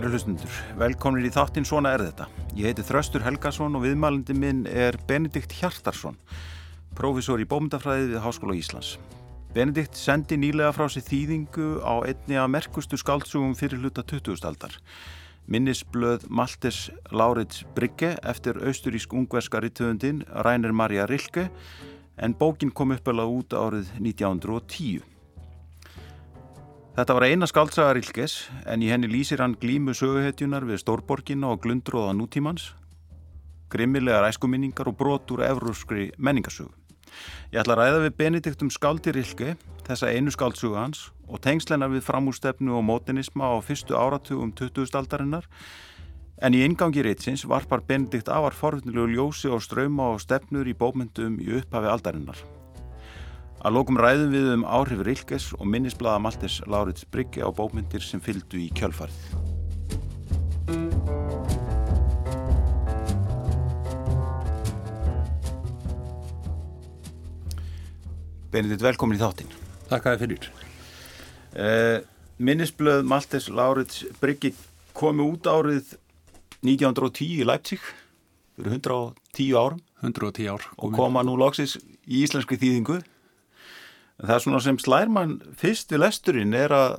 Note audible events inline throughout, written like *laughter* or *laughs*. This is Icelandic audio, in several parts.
Kæru hlustundur, velkomin í þáttinn Svona er þetta. Ég heiti Þröstur Helgason og viðmælindi minn er Benedikt Hjartarsson, prófessor í bómyndafræði við Háskóla Íslands. Benedikt sendi nýlega frá sér þýðingu á einni af merkustu skáldsugum fyrir hluta 20. aldar. Minnisblöð Maltes Laurits Brygge eftir austurísk ungverska rittöfundin Rainer Maria Rilke en bókin kom uppelað út árið 1910. Þetta var eina skaldsaga Rilkes en í henni lýsir hann glímu söguhetjunar við stórborginna og glundróða nútímans, grimmilegar æskuminningar og brotur efruskri menningasögu. Ég ætla að ræða við Benedikt um skáldi Rilke, þessa einu skáldsögu hans og tengslenar við framústefnu og mótinisma á fyrstu áratugum 20. aldarinnar en í ingangi reytsins varpar Benedikt afar forvitnilegu ljósi og ströyma og stefnur í bómyndum í upphafi aldarinnar. Að lókum ræðum við um áhrif Rilkes og minnisblada Maltes Laurits Brygge á bókmyndir sem fylgdu í kjölfarið. Benedikt, velkomin í þáttinn. Takk að þið fyrir. Eh, minnisblöð Maltes Laurits Brygge komi út árið 1910 í Leipzig fyrir 110 árum 110 ár. og koma nú loksis í íslenski þýðingu. En það er svona sem slærmann fyrst við lesturinn er að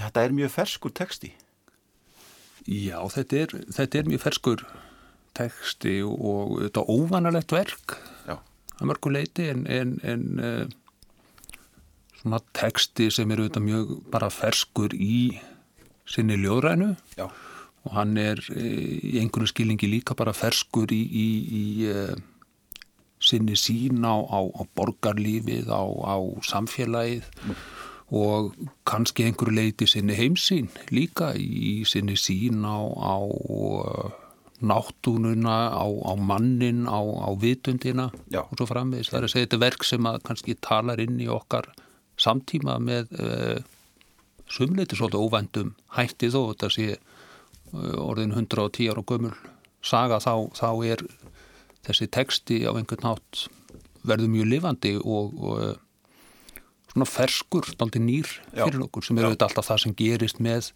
þetta er mjög ferskur texti. Já, þetta er, þetta er mjög ferskur texti og þetta er óvanalegt verk Já. að mörgu leiti en, en, en uh, svona texti sem er auðvitað mjög bara ferskur í sinni ljóðrænu Já. og hann er uh, í einhverju skilningi líka bara ferskur í, í, í uh, sinni sín á, á, á borgarlífið, á, á samfélagið og kannski einhverju leiti sinni heimsín líka í sinni sín á, á náttúnuna, á, á mannin, á, á vitundina Já. og svo framvegis. Það er að segja þetta verk sem kannski talar inn í okkar samtíma með uh, sumleiti svolítið óvændum hætti þó þetta sé uh, orðin 110 ára gömul saga þá, þá er þessi teksti á einhvern nátt verður mjög lifandi og, og eh, svona ferskur, daldi nýr Já. fyrir okkur sem er Já. auðvitað alltaf það sem gerist með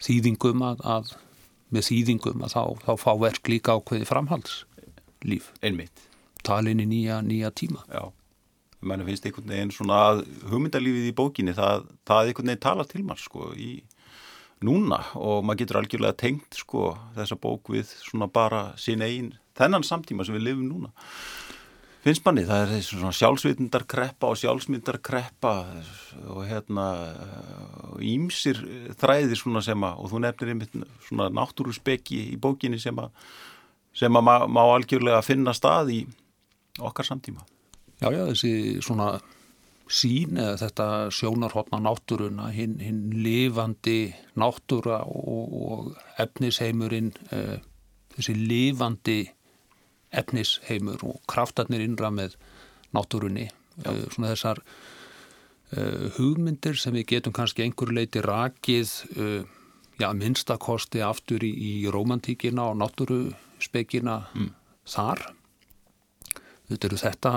þýðingum að, að með þýðingum að þá, þá fá verk líka ákveði framhaldslíf Einmitt. talin í nýja, nýja tíma Já. Menni finnst einhvern veginn svona að hugmyndalífið í bókinni það, það einhvern veginn tala til mann sko í núna og maður getur algjörlega tengt sko þessa bók við svona bara sín eigin þennan samtíma sem við lifum núna. Finnst manni, það er svona sjálfsvitundarkreppa og sjálfsmyndarkreppa og hérna ímsir þræðir svona sem að, og þú nefnir einmitt svona náttúruspekki í bókinni sem að, sem að má, má algjörlega finna stað í okkar samtíma. Já, já, þessi svona sín eða þetta sjónarhóttna náttúruna, hinn hin lifandi náttúra og, og efnisheimurinn, uh, þessi lifandi efnisheimur og kraftarnir innra með náttúrunni, uh, svona þessar uh, hugmyndir sem við getum kannski einhverju leiti rakið, já, minnstakosti aftur í, í romantíkina og náttúruspekina þar. Þetta eru þetta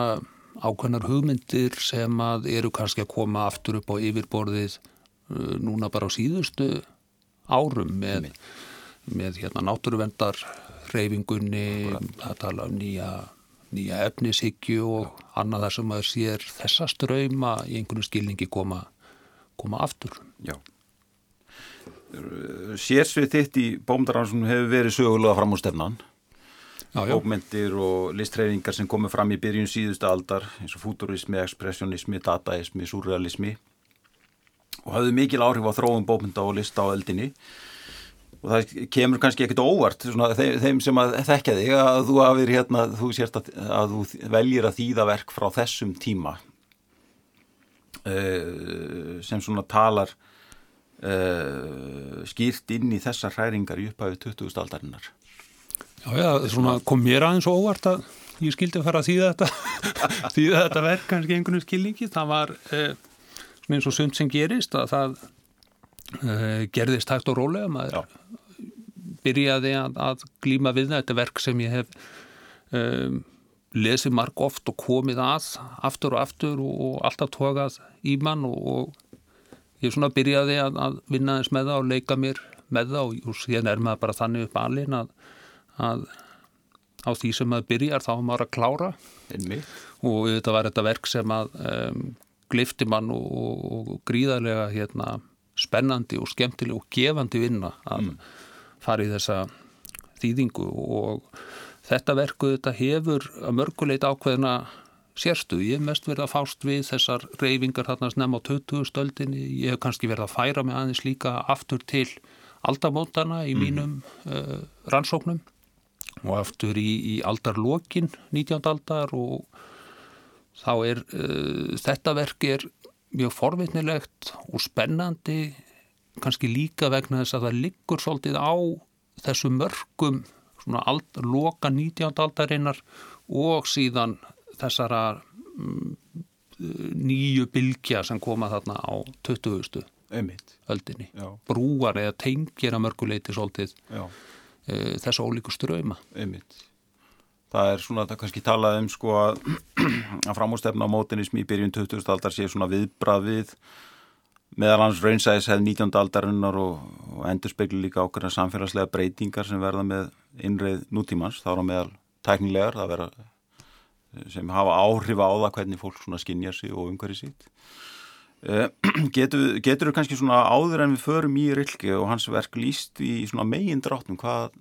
ákveðnar hugmyndir sem að eru kannski að koma aftur upp á yfirborðið uh, núna bara á síðustu árum með, með hérna náttúruvendar reyfingunni, það tala um nýja, nýja efnishyggju og annað þar sem maður sér þessa ströyma í einhvern skilningi koma, koma aftur. Já. Sérsvið þitt í bómdaransunum hefur verið sögulega fram á stefnan. Já, já, Bókmyndir og listreifingar sem komið fram í byrjun síðustu aldar eins og futurismi, ekspressionismi, dataismi, surrealismi og hafðu mikil áhrif á þróum bókmynda og lista á eldinni og það kemur kannski ekkert óvart svona, þeim, þeim sem að þekkja þig að þú hafið hérna, þú að, að þú veljir að þýða verk frá þessum tíma uh, sem svona talar uh, skýrt inn í þessar hræringar í upphæfið 20. aldarinnar já, já svona kom mér aðeins óvart að ég skildi að fara að þýða þetta, *laughs* þýða þetta verk kannski einhvern skilningi. Það var svona eins og sund sem gerist að það gerðist hægt og rólega. Maður Já. Byrjaði að, að glíma við. Þetta er verk sem ég hef um, lesið marg oft og komið að aftur og aftur og, og alltaf tókað í mann og, og ég svona byrjaði að, að vinna eins með það og leika mér með það og, og síðan er maður bara þannig upp alin að, að á því sem maður byrjar þá maður að klára og þetta var þetta verk sem að um, glifti mann og, og, og gríðarlega hérna, spennandi og skemmtileg og gefandi vinna að mm. Fara í þessa þýðingu og þetta verku þetta hefur að mörguleit ákveðina sérstu. Ég hef mest verið að fást við þessar reyfingar þarna snem á 20. stöldinni. Ég hef kannski verið að færa mig aðeins líka aftur til aldamótana í mínum mm. uh, rannsóknum og aftur í, í aldarlokin 19. aldar og þá er uh, þetta verk er mjög forvitnilegt og spennandi kannski líka vegna þess að það liggur svolítið á þessu mörgum svona ald, loka 19. aldarinnar og síðan þessara mm, nýju bylgja sem koma þarna á 20. Einmitt. öldinni. Já. Brúar eða tengir að mörguleiti svolítið Já. e, þessu ólíku ströyma. Einmitt. Það er svona, það kannski talað um sko að, *clears throat* að framústefna á mótinismi í byrjun 20. aldar sé svona viðbrað við meðal hans raunsæðis hefð 19. aldarinnar og, og endur speklu líka ákveðna samfélagslega breytingar sem verða með innreið nútímans, þá er á meðal tæknilegar, það vera sem hafa áhrif á það hvernig fólk svona skinnjar sig og umhverju sitt. Uh, *clears throat* getur, þú kannski svona áður en við förum í Rilke og hans verk líst í svona megin dráttum hvað,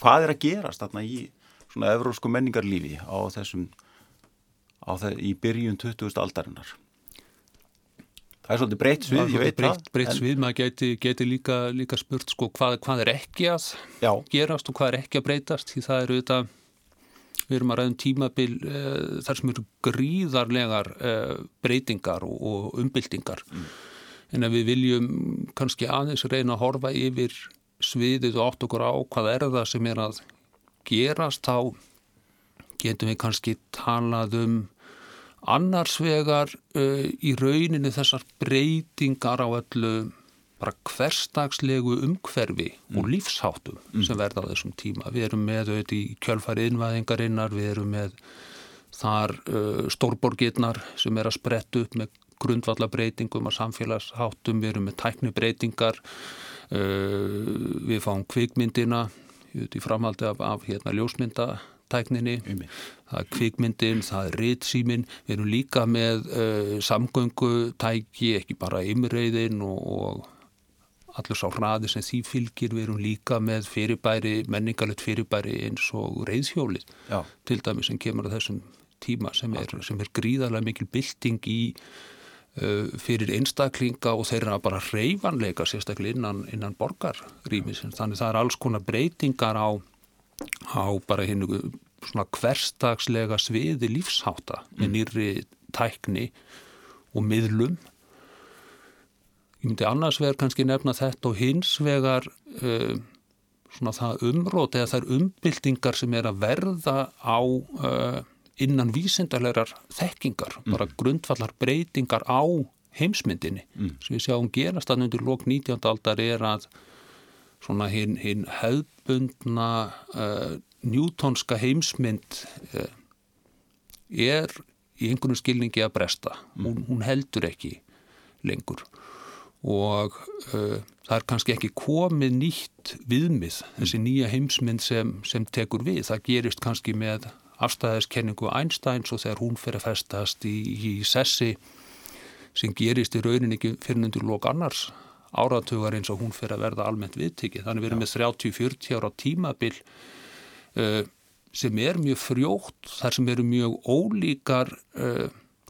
hvað er að gerast þarna í svona evrósku menningarlífi á þessum á þess, í byrjun 20. aldarinnar það er svolítið breytt svið, ég veit það. breytt svið, maður geti, geti líka, líka spurt sko hvað, hvað er ekki að Já, gerast og hvað er ekki að breytast? Því það eru þetta við erum að ræðum tímabil uh, þar sem eru gríðarlegar uh, breytingar og, og umbyltingar. En ef við viljum kannski aðeins reyna að horfa yfir sviðið og átt okkur á hvað er það sem er að gerast þá getum við kannski talað um annars vegar uh, í rauninu þessar breytingar á öllu bara hverstagslegu umhverfi og lífsháttum sem verða á þessum tíma. Við erum með auðvitað í kjölfæri innvæðingarinnar, við erum með þar uh, stórborgirnar sem er að spretta upp með grundvallabreitingum og samfélagsháttum, við erum með tæknibreitingar, uh, við fáum kvikmyndina í framhaldi af, af hérna, ljósmyndatækninni, Einmitt. það er kvikmyndin, það er ritsýmin, við erum líka með uh, samgöngutæki, ekki bara ymreiðin og, og allur sá hraði sem því fylgir, við erum líka með fyrirbæri, menningarlegt fyrirbæri eins og reyðhjólið já, til dæmi sem kemur á þessum tíma sem er, sem er gríðarlega mikil bylting í uh, fyrir einstaklinga og þeirra bara reyfanleika sérstaklega innan, innan borgarrýmisins. Þannig það er alls konar breytingar á, á bara hinnu svona hverstagslega sviði lífsháta með nýri tækni og miðlum. Ég myndi annars vegar kannski nefna þetta og hins vegar uh, svona það umrót eða þær umbyltingar sem er að verða á uh, innan vísindarlegar þekkingar, bara grundvallar breytingar á heimsmyndinni sem við sjáum gerast að undir lók 19. aldar er að svona hinn hin hefðbundna uh, njútonska heimsmynd uh, er í einhvern skilningi að bresta. Hún, hún heldur ekki lengur. Og uh, það er kannski ekki komið nýtt viðmið þessi nýja heimsmynd sem, sem tekur við, það gerist kannski með afstæðiskenningu Einsteins og þegar hún fyrir að festast í, í sessi sem gerist í raunin ekki fyrir undir lók annars áratugar eins og hún fyrir að verða almennt viðtikið. Þannig við erum með 30-40 ára tímabil uh, sem er mjög frjótt, þar sem eru mjög ólíkar, uh,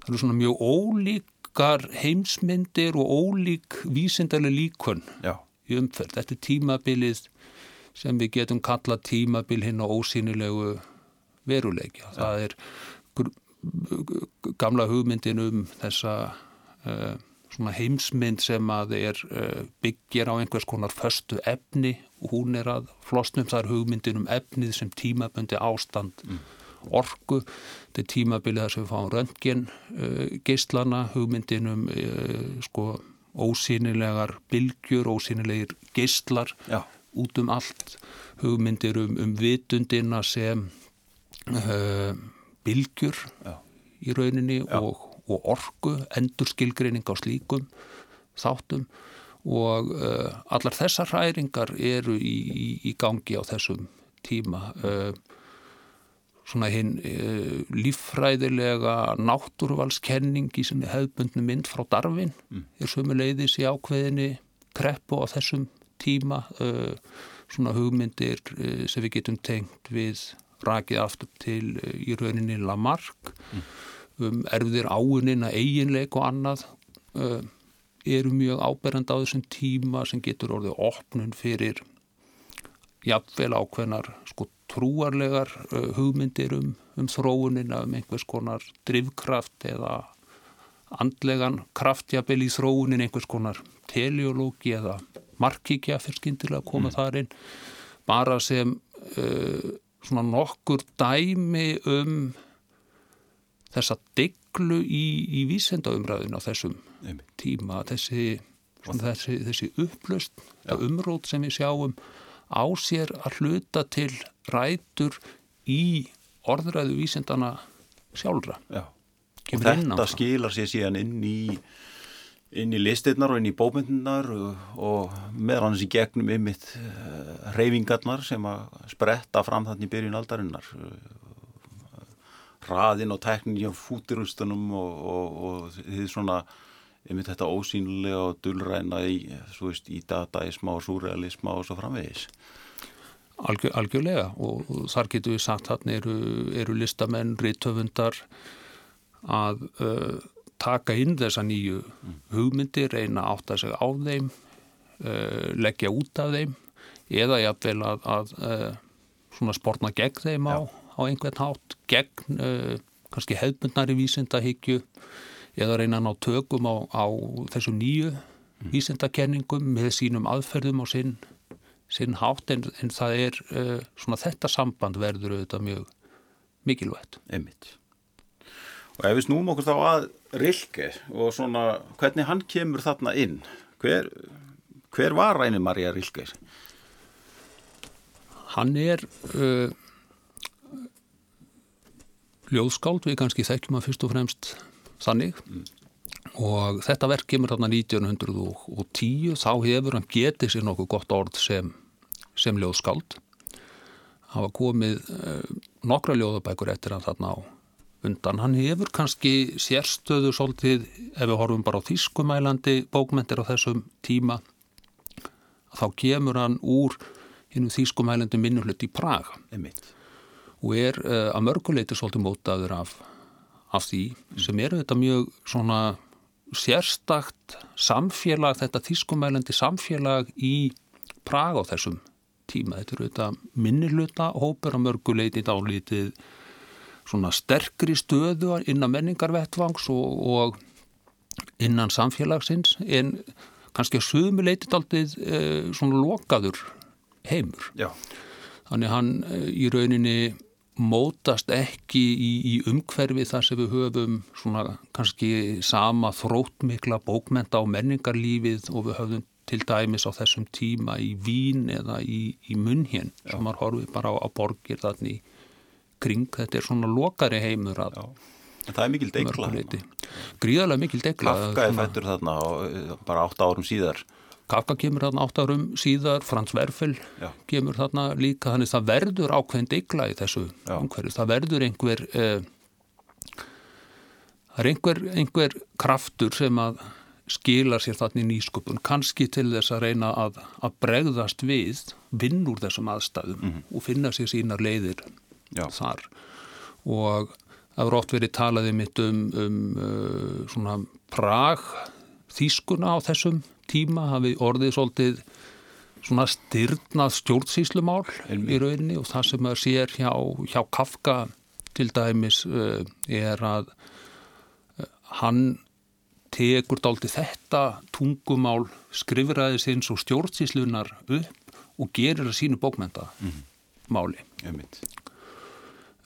eru svona mjög ólíkar heimsmyndir og ólík vísindarlega líkun já, í umferð. Þetta er tímabilið sem við getum kallað tímabil hinn á ósýnilegu veruleikja. Það er gamla hugmyndin um þessa uh, svona heimsmynd sem að er uh, byggir á einhvers konar föstu efni. Og hún er að flosnum það er hugmyndin um efnið sem tímabundi ástand orku, þetta er tímabilið þar sem við fáum röntgen uh, geislana, hugmyndin um uh, sko ósýnilegar bylgjur, ósýnilegir geislar já, út um allt. Hugmyndir um, um vitundina sem uh, bylgjur já, í rauninni Já. og, og orku, endurskilgreining á slíkum þáttum og uh, allar þessar hræringar eru í, í, í gangi á þessum tíma uh, svona hinn uh, líffræðilega náttúruvalskenning í sinni hefðbundnu mynd frá Darvin mm. er sömuleiðis í ákveðinni kreppu á þessum tíma svona hugmyndir sem við getum tengt við rakið aftur til í rauninni Lamarck mm. Um erfðir áunina eiginleik og annað eru mjög áberend á þessum tíma sem getur orðið opnun fyrir jafnvel ákveðnar sko trúarlegar uh, hugmyndir um, um þróunina um einhvers konar drivkraft eða andlegan kraftjafel í þróunin einhvers konar teleológi eða markíkja fyrir skindilega að koma mm. þar inn bara sem uh, svona nokkur dæmi um þessa deglu í, í vísendaumræðin á þessum Einmitt. tíma þessi, þessi, þessi upplöst umrót sem við sjáum á sér að hluta til rætur í orðræðu vísendana sjálfra. Og þetta skilar sér síðan inn í inn í listirnar og inn í bómyndunar og, og meðan í gegnum ymitt uh, reyfingarnar sem að spretta fram þannig í byrjun aldarinnar hraðin og tekník á fútirustunum og, og, og því svona einmitt þetta ósýnulega og dullræna í, veist, í dataisma og surrealisma og svo framvegis. Algjör, algjörlega og, þar getur við sagt hann eru, eru listamenn, rítöfundar að uh, taka inn þessa nýju mm. hugmyndir, reyna að átta sig á þeim, uh, leggja út af þeim eða jáfnvel að, að uh, svona sportna gegn þeim á, á einhvern hátt, gegn uh, kannski hefðbundnari vísindahyggju eða reyna að ná tökum á, á þessu nýju mm. vísindakenningum með sínum aðferðum og sinn, sinn hátt en, en það er uh, svona þetta samband verður auðvitað mjög mikilvægt. Emmitt. Og ef við snúum okkur þá að Rilke og svona hvernig hann kemur þarna inn, hver, hver var Ræni Marja Rilke? Hann er uh, ljóðskáld, við kannski þekkjum að fyrst og fremst þannig mm. og þetta verk kemur þarna 1910 þá hefur hann getið sér nokkuð gott orð sem, sem ljóðskáld hafa komið uh, nokkra ljóðabækur eftir hann þarna á undan. Hann hefur kannski sérstöðu svolítið ef við horfum bara á þýskumælandi bókmentir á þessum tíma þá kemur hann úr hinnum þýskumælandi minnulegt í Praga Einmitt. Og er uh, að mörguleiti svolítið mótaður af af því sem eru þetta mjög svona sérstakt samfélag, þetta þýskumælandi samfélag í Praga á þessum tíma. Þetta eru þetta minniluta hópur á mörguleiti dálítið svona sterkri stöðu innan menningarvettvangs og, og innan samfélagsins en kannski að sömuleiti dálítið eh, svona lokaður heimur. Já. Þannig hann eh, í rauninni mótast ekki í, í umhverfi þar sem við höfum svona kannski sama þróttmikla bókmenta á menningarlífið og við höfum til dæmis á þessum tíma í Vín eða í, í Munhén sem maður horfið bara á, á borgir þannig kring, þetta er svona lokari heimur að Já. Það er mikil deikla Gríðarlega mikil deikla Kafka er fættur þarna bara 8 árum síðar Kafka kemur þarna átt árum síðar, Frans Werfel Já. kemur þarna líka, þannig það verður ákveðin digla í þessu umhverju, það verður einhver, eh, það er einhver, einhver kraftur sem að skila sér þarna í nýsköpun, kannski til þess að reyna að, að bregðast við, vinn úr þessum aðstæðum mm -hmm. og finna sér sínar leiðir Já. þar og það voru oft verið talaðið mitt um, um uh, svona Prag þýskuna á þessum tíma hafi orðið svolítið svona styrnað stjórnsýslumál í rauninni og það sem að sér hjá, hjá Kafka til dæmis uh, er að uh, hann tekur daldi þetta tungumál skrifraði sinns og stjórnsýslunar upp og gerir það sínu bókmenta mm -hmm.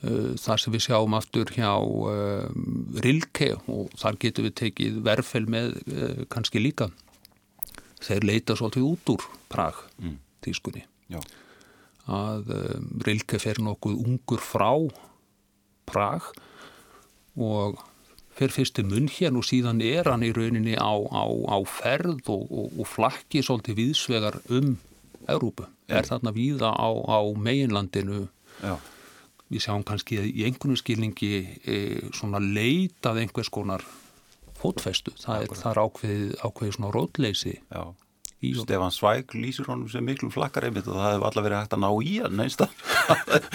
Uh, þar sem við sjáum aftur hjá Rilke og þar getur við tekið verfel með kannski líka þeir leita svolítið út úr Prag mm. tískunni Já. að um, Rilke fer nokkuð ungur frá Prag og fer fyrst til munn hérna og síðan er hann í rauninni á, á, á ferð og, og, og flakki svolítið viðsvegar um Európu. Er þarna víða á, á meginlandinu Já, við sjáum kannski í einhvern skilningi e, svona leitað einhvers konar fótfestu. Það er, það er ákveðið, ákveðið svona rótleysi já. Stefan Svæk lýsir honum sem miklum flakkar einmitt og það hefur allar verið hægt að ná í hann einst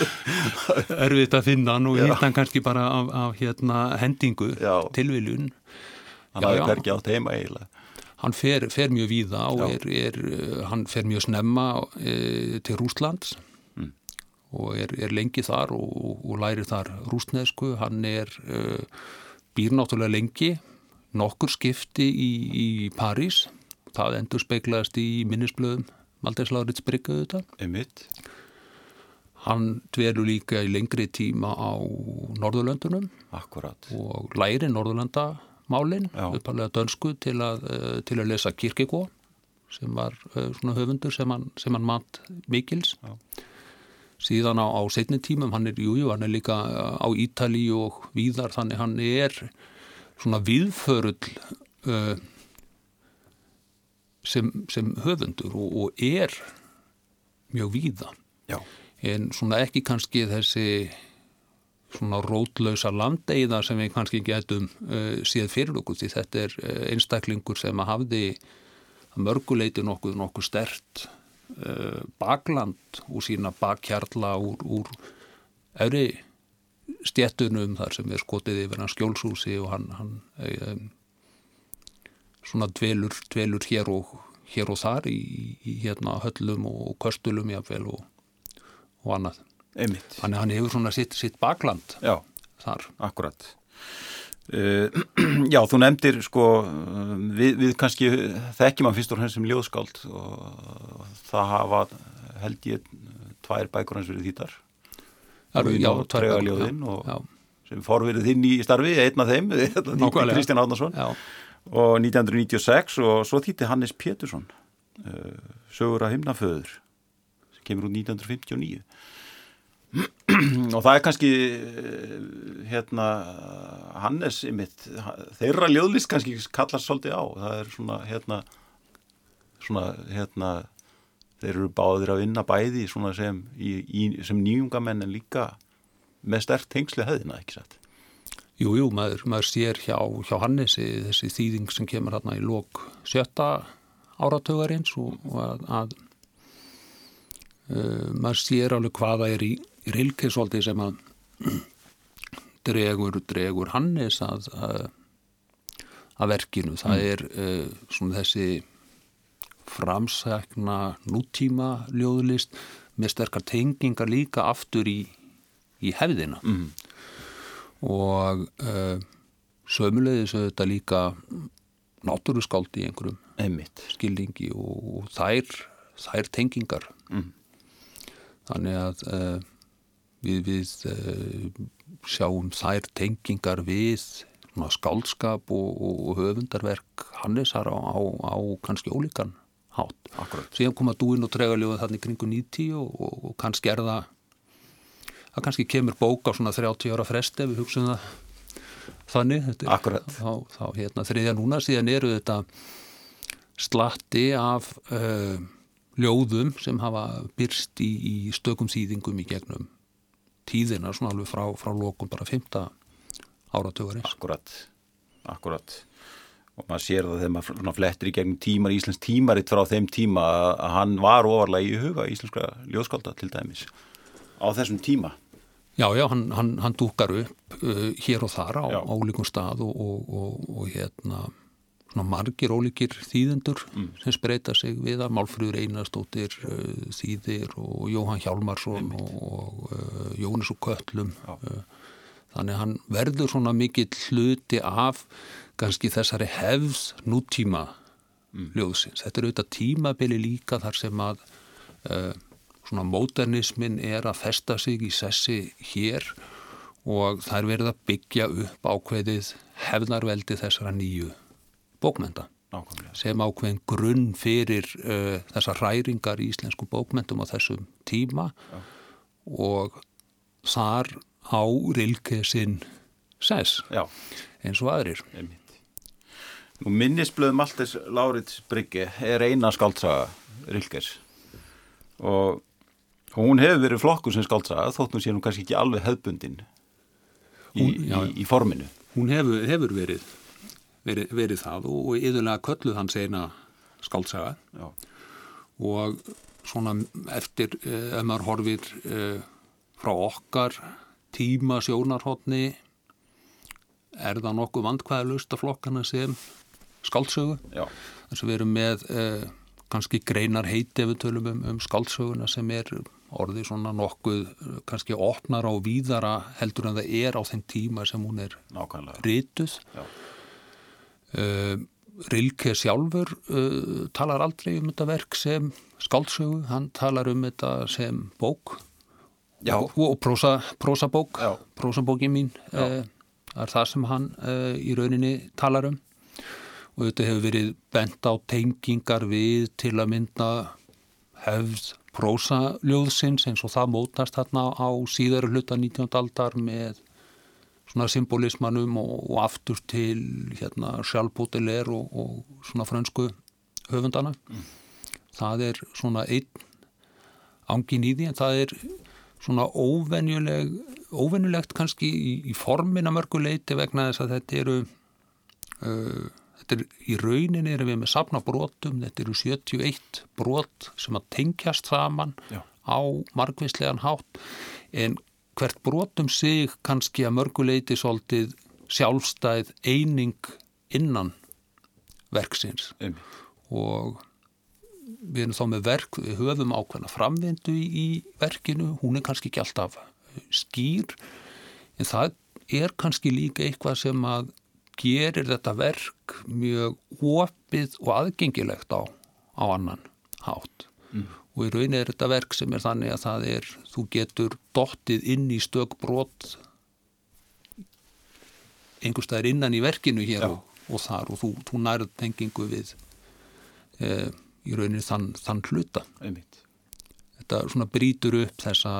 *laughs* Erfitt að finna hann og hitta hann kannski bara af, af hérna, hendingu, tilviljun. Hann já. hvergi átt heima eiginlega. Hann fer, fer mjög víða og er, er, uh, hann fer mjög snemma e, til Rúslands Mm. og er, er lengi þar og, og, lærir þar rúsnesku. Hann er uh, býr náttúrulega lengi, nokkur skipti í, í París. Það endur speiklaðist í minnisblöðum Maldeislárits Bryggu þetta. Einmitt. Hann dvelur líka í lengri tíma á Norðurlöndunum Akkurat. og læri Norðurlandamálin uppalega dönsku til að, eh, til að lesa Kirkegó sem var eh, svona höfundur sem hann, sem hann mat mikils Já. síðan á, á setni tímum hann er, jújú, jú, hann er líka eh, á Ítali og víðar þannig hann er svona viðförull uh, sem, sem höfundur og, og er mjög víða Já. en svona ekki kannski þessi svona rótlausa landeiða sem við kannski getum uh, séð fyrir okkur því þetta er uh, einstaklingur sem að hafði að mörguleiti nokkuð nokkuð stert uh, bakland úr sína bakkjarla úr, úr öðri stjettunum þar sem er skotið yfir hans skjólshúsi og hann, hann um, svona dvelur, dvelur hér og, hér og þar í, í hérna höllum og köstulum jáfnvel og, og annað. Einmitt. Þannig að hann hefur svona sitt, sitt bakland Já. þar. Akkurat. Uh, *clears throat* já, þú nefndir sko, við, við kannski þekkjum hann fyrst og hans sem ljóðskáld og það hafa held ég tvær bækur hans verið þýtar Já, og Tregaljóðin sem forverið þinn í starfi, einn af þeim. *laughs* Kristján Já, og 1996 og svo þýtti Hannes Pétursson uh, sögur að himnaföður sem kemur úr 1959 *clears throat* og það er kannski uh, hérna Hannes ymitt, þeirra ljóðlist kannski kallast svolítið á. Það er svona hérna svona hérna þeir eru báðir að vinna bæði sem, í, í, sem nýjungamenn en líka með stert tengsli hefðina, ekki satt jú, jú, maður, maður sér hjá, hjá Hannesi þessi þýðing sem kemur hérna í lok sjötta áratugarins og, og að, að uh, maður sér alveg hvaða er í, í rilkesóldi sem að *clears throat* dregur, dregur Hannes að, að, að verkinu. Það er uh, svona þessi framsækna nútíma ljóðlist með sterkar tengingar líka aftur í, í hefðina mm. og uh, sömulegðis auðvitað líka náttúruskáld í einhverjum einmitt skilningi og, þær, þær tengingar mm. þannig að uh, við, við uh, sjáum þær tengingar við skáldskap og, og höfundarverk Hannesar á, á, á kannski ólíkan hátt. Akkurat. Síðan koma dúin og tregaljóðin þannig kringu 90 og, og, og kannski er það það kannski kemur bók á svona 30 ára fresti ef við hugsaum það þannig, er Akkurat. þá, þá hérna þriðja núna síðan eru þetta slatti af uh, ljóðum sem hafa byrst í, í stökum þýðingum í gegnum tíðina svona alveg frá, frá lokum bara 5. áratögarins. Akkurat, akkurat og maður sér það þegar maður flettir í gegnum tímar, Íslands tímaritt frá þeim tíma að hann var ofarlega í huga íslenska ljóðskálda til dæmis. Á þessum tíma? Já, já, hann, hann, hann dúkar upp uh, hér og þar á ólíkum stað og, og, og, og hérna margir ólíkir þýðendur sem spreita sig við að Málfrúður Einarstóttir uh, þýðir og Jóhann Hjálmarsson og, og uh, Jónis og Köllum uh, þannig hann verður svona mikill hluti af kannski þessari hefð nútíma ljóðsins. Þetta er auðvitað tímabili líka þar sem að uh, svona módernismin er að festa sig í sessi hér og það er verið að byggja upp ákveðið hefðarveldi þessara nýju bókmenta nákvæmlega. sem ákveðin grunn fyrir uh, þessar hræringar í íslensku bókmentum á þessum tíma og þar á Rilke sinn sess Já, eins og aðrir. einmitt. Nú minnisblöð Maltes Laurits Brygge er eina skáldsaga Rilkers. Og hún hefur verið flokkur sem skáldsaga þótt hún sé nú kannski ekki alveg hefbundin í, Hún- í, í forminu. Hún hefur, hefur verið, verið, verið það og, og yðurlega kölluð hans eina skáltsaga Já, og svona eftir, eh, ef maður horfir eh, frá okkar tíma sjónarhóttni er það nokkuð vandkvæðalust að flokkana sem skáltsögu já, þess að við erum með eh, kannski greinar heiti ef við tölum um, um skáltsöguna sem er orðið svona nokkuð eh, kannski opnar á víðara heldur en það er á þeim tíma sem hún er rituð. Uh, Rilke sjálfur uh, talar aldrei um þetta verk sem skáldsögu, hann talar um þetta sem bók. Já. og, og prósa, prósabók. Prósabókin mín uh, er það sem hann uh, í rauninni talar um og þetta hefur verið bent á tengingar við til að mynda hefð prósaljóðsins eins og það mótast þarna á síðara hluta 19. aldar með svona symbolismanum og, og aftur til hérna sjálfbótilegur og, og svona frönsku höfundana. Það er svona einn ángin í því en það er svona óvenjuleg, óvenjulegt kannski í, í formina mörguleiti vegna þess að þetta eru uh, þetta er í rauninni erum við með safna brotum, þetta eru 71 brot sem að tengjast saman Já. á margvíslegan hátt en hvert brotum sig kannski að mörguleiti svolítið sjálfstæð eining innan verksins Einmitt. og við erum þá með verk, við höfum ákveðna framvindu í, í verkinu, hún er kannski ekki alltaf skýr en það er kannski líka eitthvað sem að gerir þetta verk mjög opið og aðgengilegt á, á annan hátt mm. og í rauninni er þetta verk sem er þannig að það er, þú getur dottið inn í stök brot einhverstaðar innan í verkinu hér og, og þar og þú, þú nærð tengingu við e, í rauninni þann, þann hluta Einmitt. þetta svona brýtur upp þessa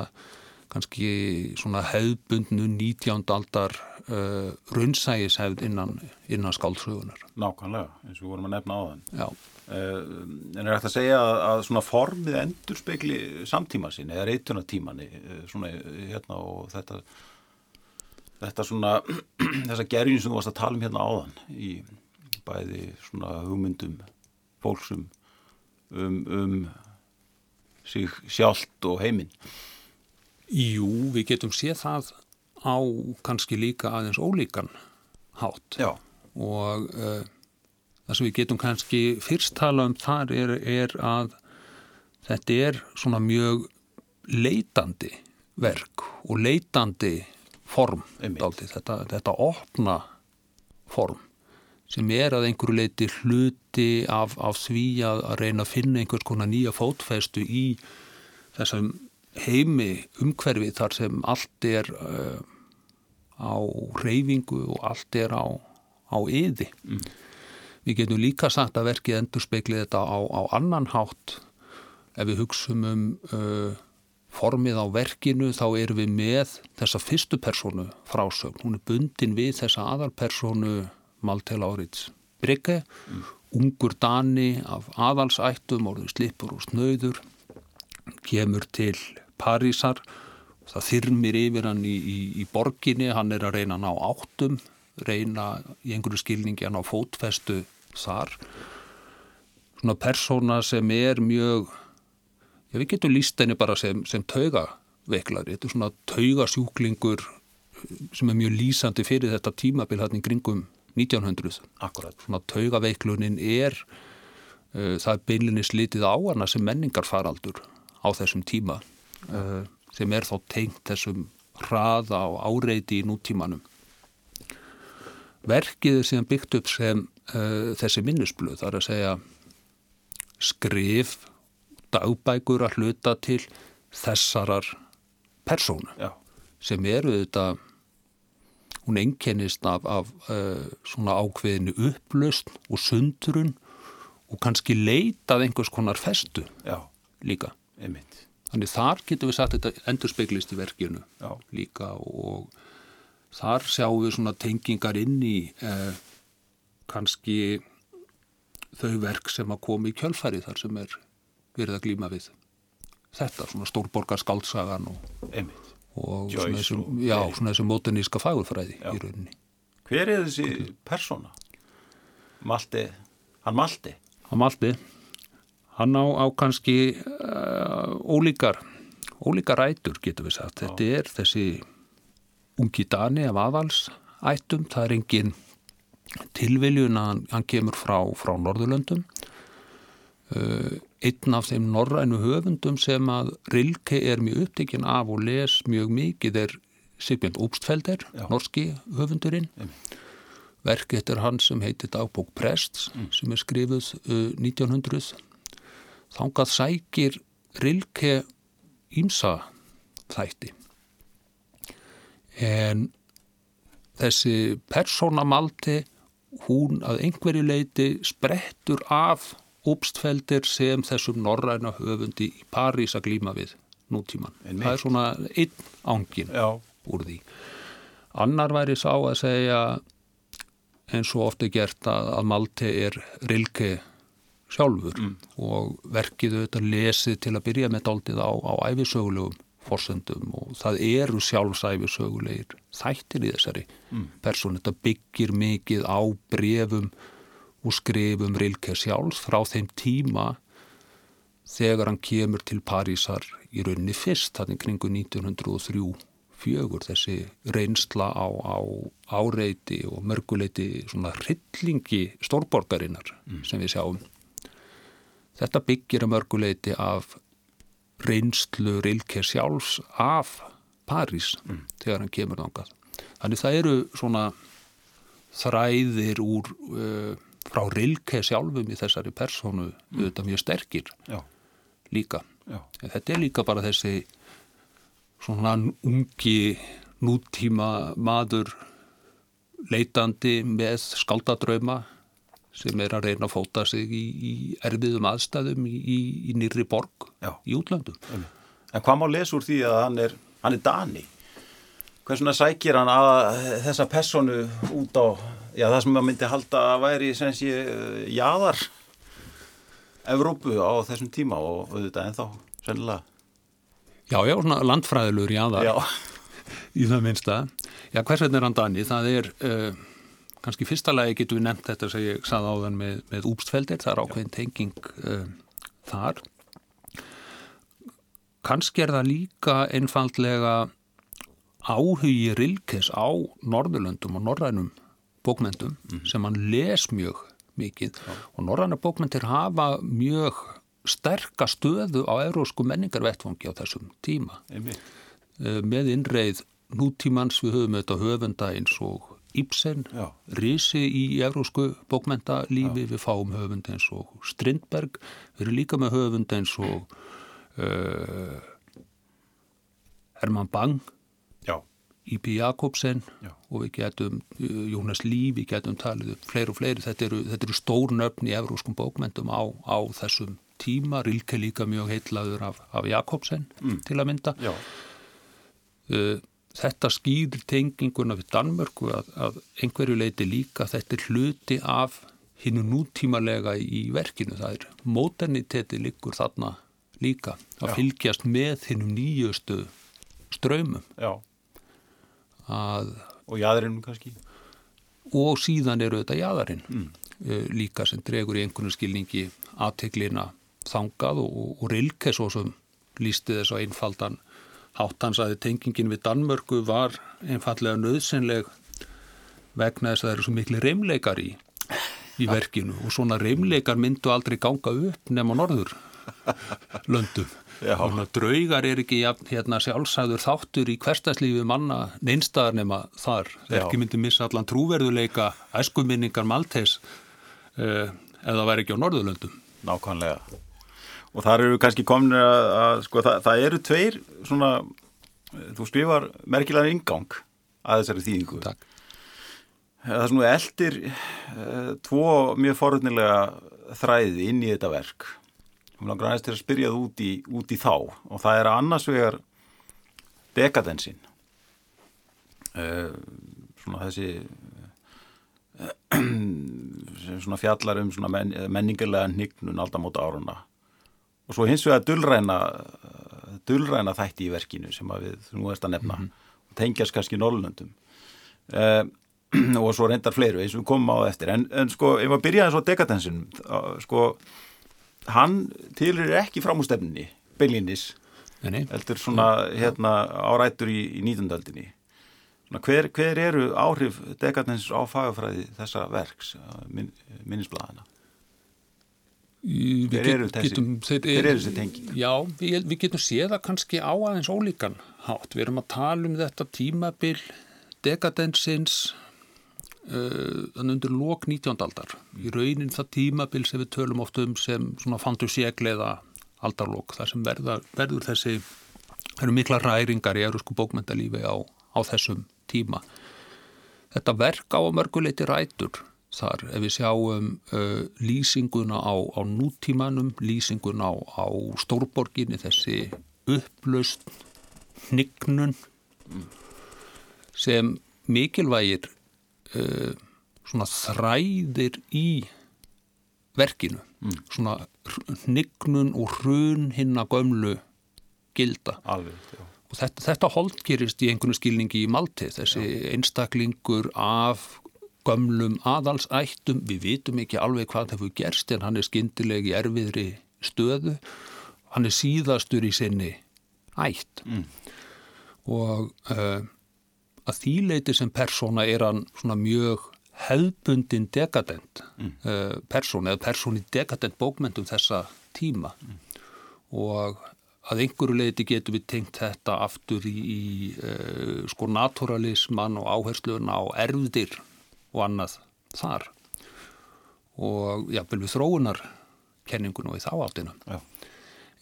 kannski svona hefðbundnu 19. aldar uh, raunsægishefð innan, innan skáldsögunar. Nákvæmlega, eins og við vorum að nefna á þann. Já, En er hægt að segja að, að svona formið endur spekli samtíma sinni eða reytunatímanni svona eh, hérna og þetta þetta svona *clears throat* þessa gerjun sem þú varst að tala um hérna áðan í bæði svona hugmyndum fólksum um, um sig sjálft og heiminn. jú, við getum séð það á kannski líka aðeins ólíkan hátt. Já, og uh, það sem við getum kannski fyrst tala um þar er, er að þetta er svona mjög leitandi verk og leitandi form þetta, þetta opna form sem er að einhverju leiti hluti af, af því að, að reyna að finna einhvers konar nýja fótfestu í þessum heimi umhverfi þar sem allt er uh, á reyfingu og allt er á, á yði. Við getum líka sagt að verkið endur speklið þetta á, á annan hátt ef við hugsum um uh, formið á verkinu þá erum við með þessa fyrstu personu frásögn. Hún er bundin við þessa aðalpersonu Maltel Árits Brygge, ungur Dani af aðalsættum, orður slipur og snöður, kemur til Parísar, það þyrmir yfir hann í, í, í borginni, hann er að reyna að ná áttum, reyna í einhverju skilningi að ná fótfestu þar. Svona persóna sem er mjög, já við getum líst henni bara sem, sem taugaveiklari, þetta er svona taugasjúklingur sem er mjög lýsandi fyrir þetta tímabil hann í kringum 1900. akkurat. Svona taugaveiklunin er, uh, það er beinlinni slitið á hana sem menningarfaraldur á þessum tíma uh, sem er þá tengt þessum hraða og áreiti í nútímanum. Verkið er síðan byggt upp sem uh, þessi minnisblöð, það er að segja skrif, dagbækur að hluta til þessarar persónu Já, sem eru þetta hún einkennist af, af uh, svona ákveðinu upplöst og sundrun og kannski leitað einhvers konar festu já, líka. einmitt. Þannig þar getum við sagt þetta endur speglist í verkinu Já. líka og þar sjáum við svona tengingar inn í eh, kannski þau verk sem að koma í kjölfæri þar sem er verið að glýma við þetta, svona stórborgar skaldsagan og, og svona þessum, já, svona þessum mótuníska fagurfræði Já. í rauninni. Hver er þessi persóna? Malti, hann Malti? Hann Malti, hann á, á kannski uh, ólíkar, ólíkar ætur getur við sagt. Þetta er þessi ungi Dani af aðals ættum, það er engin tilviljun að hann, hann kemur frá, frá Norðurlöndum. Uh, einn af þeim norrænu höfundum sem að Rilke er mjög upptekinn af og les mjög mikið er Sigbjörn Úpstfelder, Já. norski höfundurinn. Einmitt. Verk eftir hann sem heitir Dagbók Prests sem er skrifuð uh, 1900. Þangað sækir Rilke ímsa þætti. En þessi persónamalti hún að einhverju leiti sprettur af úpstfeldir sem þessum norræna höfundi í París að glíma við nútíman. Það er svona einn ángin Já. úr því. Annar væri sá að segja eins og ofta gert að, að Malte er rilke sjálfur og verkið auðvitað lesið til að byrja með daldið á, á æfisögulegum forsendum og það eru sjálfsæfisögulegir þættir í þessari mm. persónu. Þetta byggir mikið á brefum og skrifum rilke sjálfs frá þeim tíma þegar hann kemur til Parísar í rauninni fyrst, þannig kringu 1903 fjögur, þessi reynsla á, á áreiti og mörguleiti svona hryllingi stórborgarinnar sem við sjáum. Þetta byggir að mörguleiti af reynslu Rilke sjálfs af París þegar hann kemur þangað. Þannig það eru svona þræðir úr uh, frá Rilke sjálfum í þessari personu auðvitað mjög sterkir Já. líka. Já. Þetta er líka bara þessi svona ungi nútíma maður leitandi með skaldadrauma sem er að reyna að fóta sig í, í erfiðum aðstæðum í, í, nýri borg Já. í útlöndum. En hvað má lesa úr því að hann er, hann er Dani? Hversuna sækir hann að þessa personu út á, já það sem maður myndi halda að væri sem sé eh, jaðar Evrópu á þessum tíma og auðvitað ennþá sennilega. Já, já, svona landfræðilur jáðar Já, *laughs* í það minnsta. Já, hvers vegna er hann Dani? Það er, uh, kannski fyrsta lagi getum við nefnt þetta sem ég saði áðan með, með úpstfeldir, það er ákveðin tenging uh, þar. Kannski er það líka einfaldlega áhugi Rilkes á Norðurlöndum og norrænum bókmyndum sem hann les mjög mikið og norræna bókmyndir hafa mjög sterka stöðu á eurósku menningarvettfangi á þessum tíma einmitt. Eh, með innreið nútímans við höfum þetta höfunda eins og Ibsen, Já. risi í eurósku bókmyndalífi, við fáum höfunda eins og Strindberg, við erum líka með höfunda eins og uh, Herman Bang, Já, Í.P. Jakobsen Já. og við getum uh, Jónas Líf, við getum talið upp fleiri og fleiri, þetta eru, þetta eru stórnöfn í evróskum bókmyndum á, á þessum tíma, Rilke líka mjög heitlaður af, af Jakobsen til að mynda. Já, uh, þetta skýrir tenginguna við Danmörku að, að einhverju leiti líka þetta er hluti af hinnu nútímalega í verkinu það er moderniteti líkur þarna líka að Já. fylgjast með hinnum nýjustu ströymum Og jaðurinnum kannski? og síðan eru þetta jaðarinn mm. líka sem dregur í einhvern skilningi aðteglina þangað og, og, og Rilke svo sem lísti þess að einfaldan háttans að tengingin við Danmörku var einfallega nöðsynleg vegna þess að það eru svo miklu reymleikar í, í verkinu og svona reymleikar myndu aldrei ganga upp nema norður löndum. Draugar er ekki hérna, sjálfsæður þáttur í hverstaslífi manna neinstaðar nema þar. Já. Verki myndi missa allan trúverðuleika æskuminningar Maltes uh, eða það væri ekki á norðurlöndum. Nákvæmlega. Og þar eru kannski komin að, að sko, það, það eru tveir svona, eh, þú skrifar merkilegan ingang að þessari þýðingu. Takk. Það er svona eldir uh, tvo mjög forutnilega þræði inn í þetta verk. Mér langar aðeins til að spyrja það út í, út í þá og það er annars vegar dekadensin uh, svona þessi sem svona fjallar um svona men, menningarlega hnignun aldamóta áruna og svo hins vegar dullræna dullræna þætti í verkinu sem við nú erst að nefna mm -hmm. og tengjast kannski Norrlöndum uh, *clears throat* og svo reyndar fleiru eins og við komum á það eftir. En, en sko ef maður byrjaði svo dekadensin sko hann tilur ekki framústefninni Bellinis heldur svona hérna árættur í, í nýtundaldinni hver, hver eru áhrif dekadens á fagafræði þessa verks min, minnisbladana hver eru þessi getum, hver eru þessi tengi? Já, við, við getum séða kannski á aðeins ólíkan hátt, við erum að tala um þetta tímabil dekadensins uh, þannig undir lók 19. aldar. Í raunin það tímabil sem við tölum oft um sem svona fantasíegleiða aldarlók, það sem verða, verður þessi það eru mikla ræringar í eurusku bókmyndalífi á, á þessum tíma. Þetta verk á mörguleiti rætur þar ef við sjáum uh, lýsinguna á, á nútímanum, lýsinguna á, á stórborginni, þessi upplaust hnignun sem mikilvægir uh, svona þræðir í verkinu, mm. svona hnignun og hrun hinn að gömlu gilda. Alveg, já. Og þetta, þetta holdgerist í einhvern skilningi í Malti, þessi já. einstaklingur af gömlum aðalsættum, við vitum ekki alveg hvað það fyrir gerst en hann er skyndilegi erfiðri stöðu, hann er síðastur í sinni ætt mm. og uh, að þýleiti sem persóna er hann svona mjög hefbundin dekadent mm. uh, persóna eða persóni dekadent bókmyndum þessa tíma mm. og að einhverju leiti getur við tengt þetta aftur í, í uh, sko naturalisman og áherslun á erfðir og annað þar. Og jáfnvel við þróunar kenningun og í þá áttina. Já.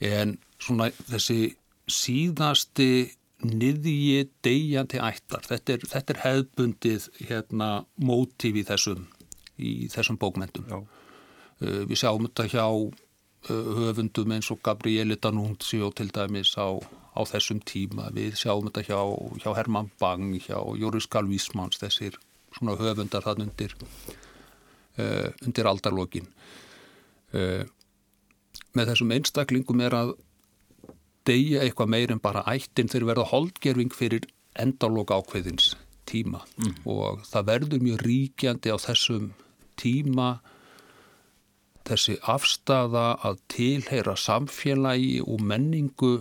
en svona þessi síðasti niðji degjandi ættar þetta er, þetta er hefbundið hérna mótíf í þessum í þessum bókmyndum uh, við sjáum þetta hjá uh, höfundum eins og Gabrieli Danunzio til dæmis á, á þessum tíma. Við sjáum þetta hjá, hjá Herman Bang hjá Jóris Galvísmanns þessir svona höfundar þann undir uh, undir aldarlokin. Uh, með þessum einstaklingum er að deyja eitthvað meir en bara ættin. Þeir verða holdgerfing fyrir endalók ákveðins tíma. Mm. og það verður mjög ríkjandi á þessum tíma þessi afstafa að tilheyra samfélagi og menningu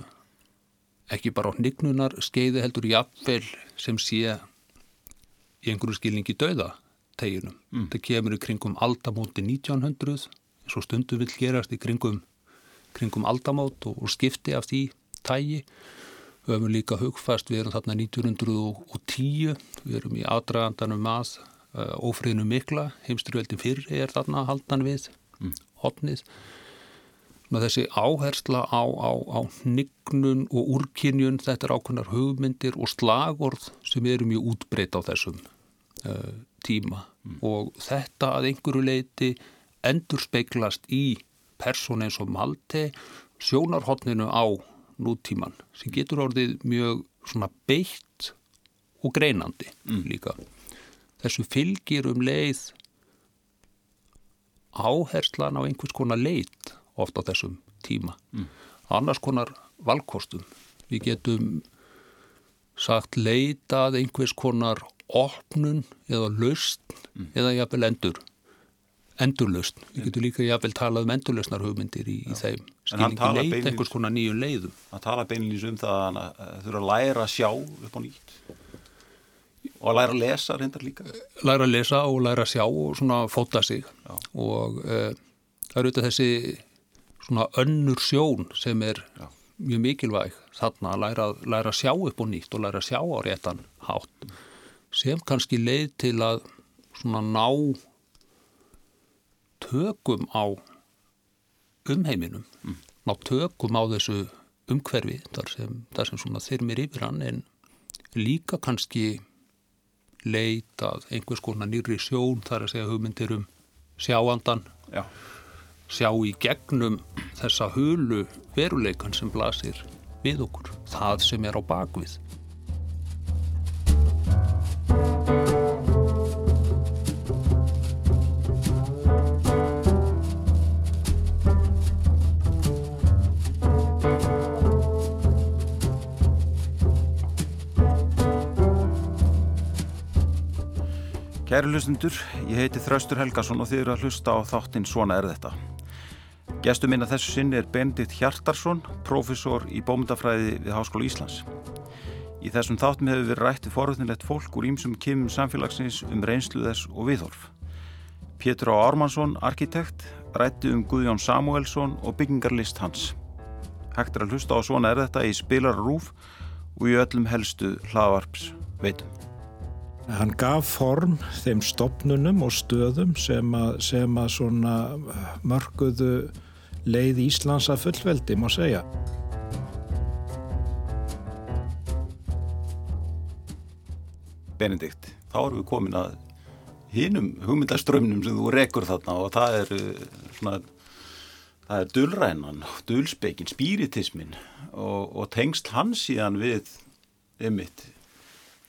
ekki bara á hnignunar skeiði heldur jafnvel sem sé í einhverju skilningi döða teginum. Mm. Það kemur í kringum aldamóti 1900, eins og stundu vil gerast í kringum, kringum aldamót og, og skipti af því tægi. Við höfum líka hugfast, við erum þarna 1910, við erum í aðdragandanum að uh, ófriðinu mikla, heimsturveldin fyrr er þarna haldan við, mm. hotnið. Þessi áhersla á, á, á hnignun og úrkynjun, þetta er ákveðnar hugmyndir og slagorð sem eru mjög útbreytt á þessum uh, tíma mm. og þetta að einhverju leiti endur speiklast í person eins og Malte sjónarhóttninu á nútíman sem getur orðið mjög svona beitt og greinandi mm. líka. Þessu fylgir um leið áherslan á einhvers konar leit ofta á þessum tíma. Mm. Annars konar valkostum. Við getum sagt leitað einhvers konar opnun eða laust mm. eða jafnvel endur endurlaust. Við getum líka jafnvel talað um endurlausnar hugmyndir í, í þeim skilningi leit, einhvers konar nýju leiðum Það tala beinilins um það að það þurfa að læra að sjá upp á nýtt og að læra að lesa reyndar líka Læra að lesa og læra að sjá og svona fóta sig Já. og uh, það eru auðvitað þessi svona önnur sjón sem er Já. mjög mikilvæg þarna að læra, læra að sjá upp á nýtt og læra að sjá á réttan hátt sem kannski leið til að svona ná tökum á umheiminum, mm. ná tökum á þessu umhverfi þar sem, þar sem svona þyrmir yfir hann en líka kannski leitað einhvers konar nýri sjón þar að segja hugmyndir um sjáandan Já sjá í gegnum þessa hulu veruleikan sem blasir við okkur, það sem er á bakvið. Kæri hlustundur, ég heiti Þraustur Helgason og þið eru að hlusta á þáttinn Svona er þetta. Gestur minna þessu sinni er Benedikt Hjartarsson, profesor í bómyndafræði við Háskóla Íslands. Í þessum þáttum hefur við rættið forvöldinlegt fólk úr ímsum kymum samfélagsins um reynslu þess og viðhorf. Pétur Á Ármannsson, arkitekt, rætti um Guðjón Samuelsson og byggingarlist hans. Hægt er að hlusta á Svona er þetta í spilarrúf og í öllum helstu hlaðvarps veitum. Hann gaf form þeim stopnunum og stöðum sem að, sem að mörguðu leið Íslands að fullveldi, má segja. Benedikt, þá erum við komin að hinnum hugmyndaströmmnum sem þú rekur þarna og það er svona, það er dulrænan, dulspekin, spiritismin og, og tengst hans síðan við ymitt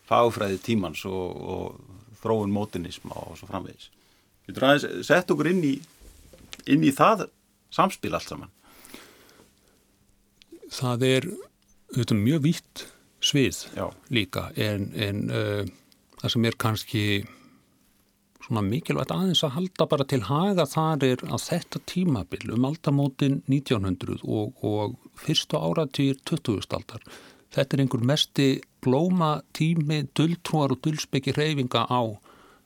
fagfræði tímans og, og þróun mótinisma og svo framvegis. Við þurfum að setja okkur inn í, inn í það samspil allt saman. Það er auðvitað mjög vitt svið Já. líka en, en uh, það sem er kannski svona mikilvægt aðeins að halda bara til haga þar er að þetta tímabil um aldamótin 1900 og, og fyrstu áratýr 20. aldar þetta er einhver mesti blóma tími dulltrúar og dullspekki reyfinga á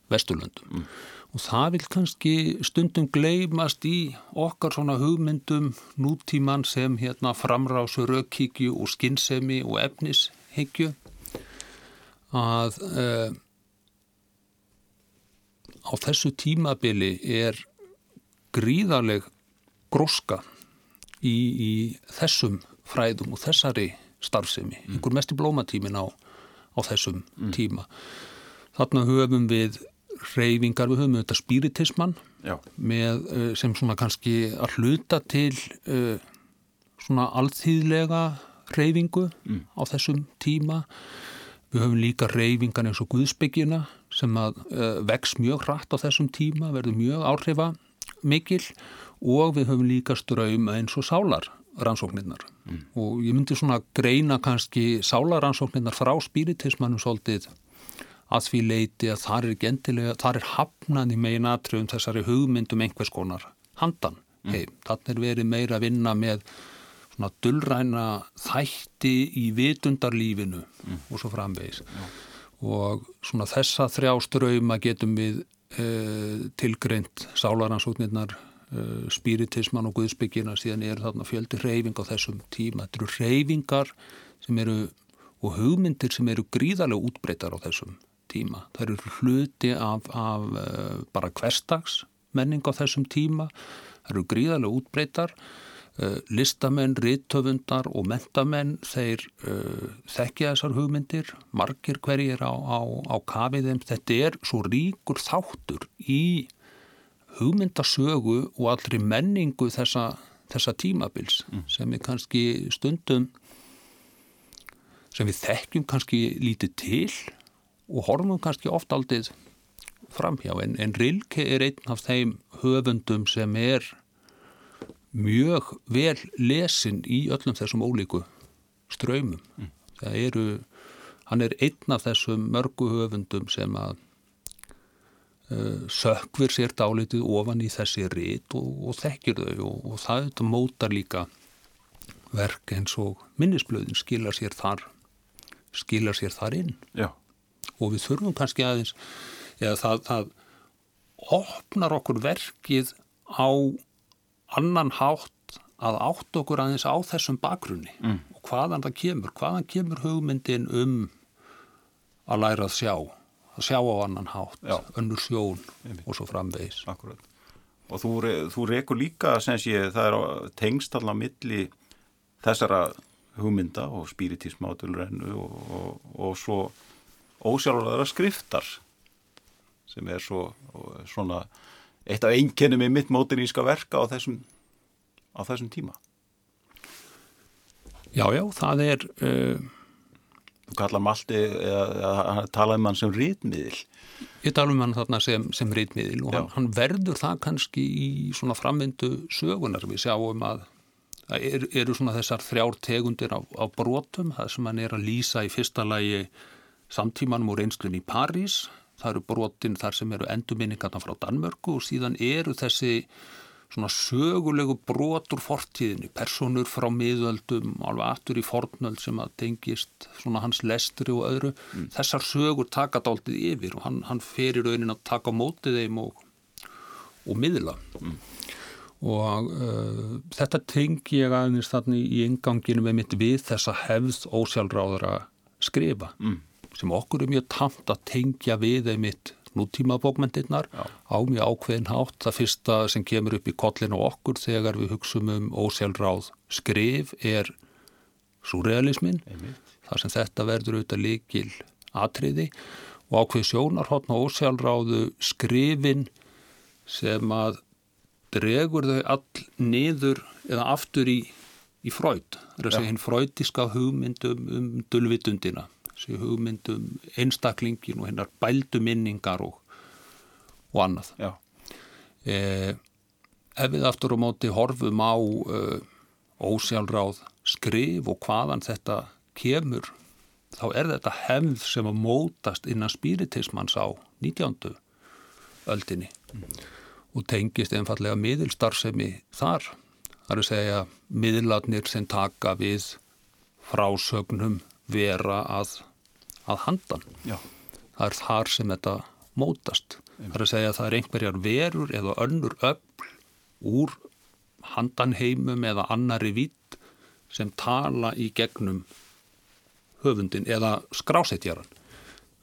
Vesturlöndum mm. Og það vil kannski stundum gleymast í okkar svona hugmyndum nútíman sem hérna framrásu rökkíkju og skinnsemi og efnishyggju að uh, á þessu tímabili er gríðarleg gróska í, í þessum fræðum og þessari starfsemi, mm. einhver mest í blómatímin á, á þessum mm. tíma. Þarna höfum við reyfingar, við höfum þetta spiritismann með, eh, sem svona kannski að hluta til uh, svona alþýðlega reyfingu mm. á þessum tíma. Við höfum líka reyfingan eins og Guðsbyggjuna sem að uh, vex mjög hratt á þessum tíma, verður mjög áhrifa mikil og við höfum líka ströym eins og sálar rannsóknirnar mm. og ég myndi svona greina kannski sálaransóknirnar frá spiritismannum svolítið að því leiti að það er gendilega, það er hafnan í megin atriðum þessari hugmyndum einhvers konar handan mm. heim. Þannig er verið meira að vinna með svona dullræna þætti í vitundarlífinu mm. og svo framvegis. Ja. Og svona þessa þrjá ströyma getum við eh, tilgreint sálaransóknirnar uh, spiritisman og guðsbyggina síðan er þarna fjöldi reyfing á þessum tíma. Þetta eru reyfingar sem eru og hugmyndir sem eru gríðarlega útbreytar á þessum tíma. Það eru hluti af, af uh, bara hverstags menning á þessum tíma. Það eru gríðarlega útbreytar. Uh, listamenn, rittöfundar og mentamenn þeir uh, þekkja þessar hugmyndir, margir hverjir á, á, á kafiðum. Þetta er svo ríkur þáttur í hugmyndasögu og allri menningu þessa, þessa tímabils mm. sem við kannski stundum sem við þekkjum kannski lítið til og horfum kannski oft aldrei framhjá en, en Rilke er einn af þeim höfundum sem er mjög vel lesin í öllum þessum ólíku ströymum. Mm. Það eru, hann er einn af þessum mörgu höfundum sem að uh, sökvir sér dálitið ofan í þessi rít og, og þekkir þau og, og það mótar líka verk eins og minnisblöðin skilja sér þar skilja sér þar inn Já. Og við þurfum kannski aðeins eða það, það opnar okkur verkið á annan hátt að átt okkur aðeins á þessum bakgrunni mm. og hvaðan það kemur, hvaðan kemur hugmyndin um að læra að sjá að sjá á annan hátt, Já. önnur sjón Einmitt. og svo framvegis. Akkurat. Og þú, þú rekur líka, sé, það er tengst allar milli þessara hugmynda og spiritisma og, og, og svo ósjálfurðara skriftar sem er svo svona eitt af einkennum í mitt mótiníska verka á þessum, á þessum tíma. Já, já, það er uh, Þú kallar Malti eða talaði um hann sem rítmiðil. Ég tala um hann þarna sem, sem rítmiðil og hann, hann verður það kannski í svona framvindu sögunar. Við sjáum að það er, eru svona þessar þrjár tegundir á, á brotum, það sem hann er að lýsa í fyrsta lagi samtímanum og reynslun í París, það eru brotin þar sem eru endurminningarna frá Danmörku og síðan eru þessi svona sögulegu brotur fortíðinni, personur frá miðöldum, alveg aftur í fornöld sem að tengist svona hans lestri og öðru. Mm. Þessar sögur taka dáltið yfir og hann, hann ferir raunin að taka mótið þeim og, og miðla. Mm. Og uh, þetta tengi ég aðeins þannig í inganginu með mitt við þessa hefð ósjálfráðara skrifa mm. Sem okkur er mjög tamt að tengja við einmitt nútíma bókmyndirnar á mjög ákveðin hátt. Það fyrsta sem kemur upp í kollinu okkur þegar við hugsaum um ósjálfráð skrif er surrealismin. Það sem þetta verður auðvitað líkil atriði og ákveð sjónarhóttn og ósjálfráðu skrifin sem að dregur þau all niður eða aftur í, í fröyd. Það er að segja hinn fröydiska hugmyndum um dulvitundina þessi hugmyndum einstaklingin og hennar bældu minningar og, og annað. Eh, ef við aftur á móti horfum á eh, ósjálfráð skrif og hvaðan þetta kemur, þá er þetta hefð sem að mótast innan spiritismans á 19. öldinni mm. og tengist einfallega miðilstarfsemi þar. Það er að segja miðlarnir sem taka við frásögnum vera að, að handan. Já. Það er þar sem þetta mótast. Einnig. Það er að segja að það er einhverjar verur eða önnur öll úr handanheimum eða annari vitt sem tala í gegnum höfundin eða skrásetjaran.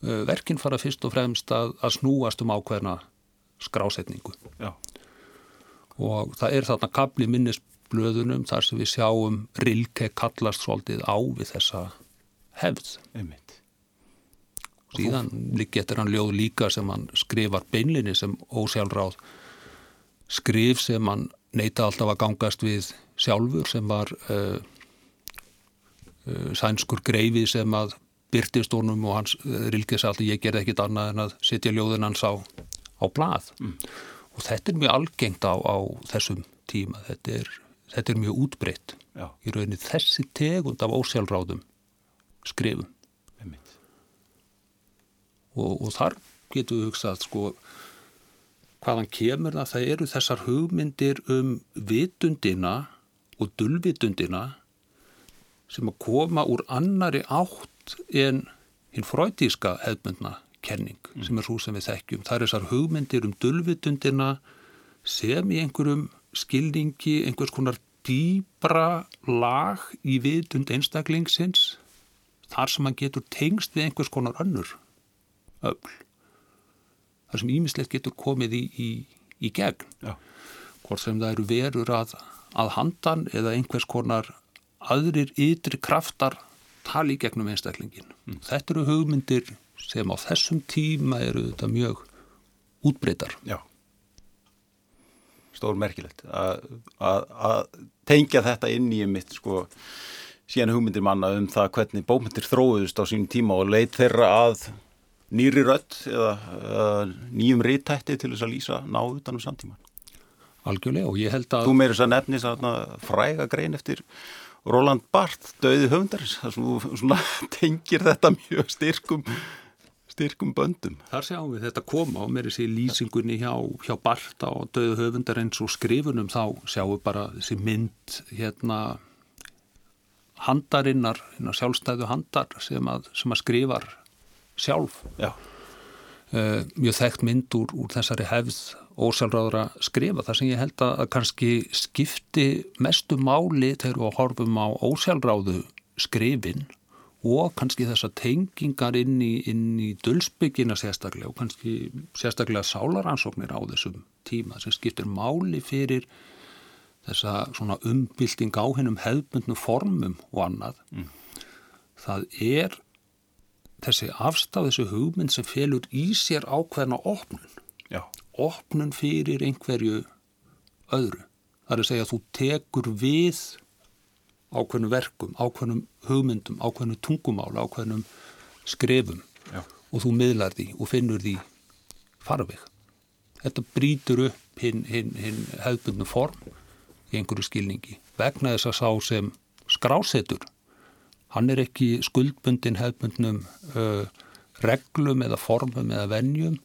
Verkin fara fyrst og fremst að, að snúast um ákveðna skrásetningu. Já. Og það er þarna kapli minnisblöðunum þar sem við sjáum Rilke kallast svolítið á við þessa hefð Einmitt. Síðan getur hann ljóð líka sem hann skrifar beinlinni sem ósjálfráð skrif sem hann neyta alltaf að gangast við sjálfur sem var uh, uh, sænskur greifi sem að byrtist honum og hans uh, rilkis alltaf ég gerði ekkit annað en að setja ljóðin hans á, á blað. Mm. og þetta er mjög algengt á, á þessum tíma. Þetta er, þetta er mjög útbreytt í rauninni þessi tegund af ósjálfráðum skrifum og, og þar getur við hugsað sko hvaðan kemur það það eru þessar hugmyndir um vitundina og dulvitundina sem að koma úr annari átt en hinn fröytíska hefmyndna kenning mm. sem er svo sem við þekkjum. Það er þessar hugmyndir um dulvitundina sem í einhverjum skilningi, einhvers konar dýbra lag í vitund einstaklingsins þar sem hann getur tengst við einhvers konar önnur öll þar sem ímislegt getur komið í, í, í gegn. Já. hvort sem það eru verur að, að handan eða einhvers konar aðrir ytri kraftar tali gegnum einstaklingin mm. þetta eru hugmyndir sem á þessum tíma eru þetta mjög útbreytar Já. Stór merkilegt að tengja þetta inn í mitt sko síðan hugmyndir manna um það hvernig bókmyndir þróðust á sínum tíma og leit þeirra að nýri rött eða, eða nýjum reytætti til þess að lýsa náðu utanum samtíman. Algjörlega og ég held að... Þú meirist að nefni svona fræga grein eftir Roland Barth, döði höfundarins, það *laughs* tengir þetta mjög styrkum styrkum böndum. Þar sjáum við þetta koma og er þessi lýsingunni hjá, hjá Barth á döðu höfundarins og skrifunum þá sjáum við bara þessi mynd hérna handarinnar, sjálfstæðu handar sem að, sem að skrifar sjálf. Uh, mjög þekkt mynd úr, úr þessari hefð ósjálfráðra skrifa þar sem ég held að kannski skipti mestu máli þegar við horfum á ósjálfráðu skrifin og kannski þessa tengingar inn í, í dölsbyggina sérstaklega og kannski sérstaklega sálaransóknir á þessum tíma sem skiptir máli fyrir þessa svona umbylting á hennum hefðbundnu formum og annað. Mm. það er þessi afstaf, þessi hugmynd sem felur í sér ákveðna opnun Já. opnun fyrir einhverju öðru það er að segja að þú tekur við ákveðnum verkum, ákveðnum hugmyndum, ákveðnum tungumál ákveðnum skrefum Já. og þú miðlar því og finnur því farveg þetta brítur upp hinn hin, hin hefðbundnu form í einhverju skilningi vegna þess að sá sem skrásetur hann er ekki skuldbundin hefðbundnum uh, reglum eða formum eða venjum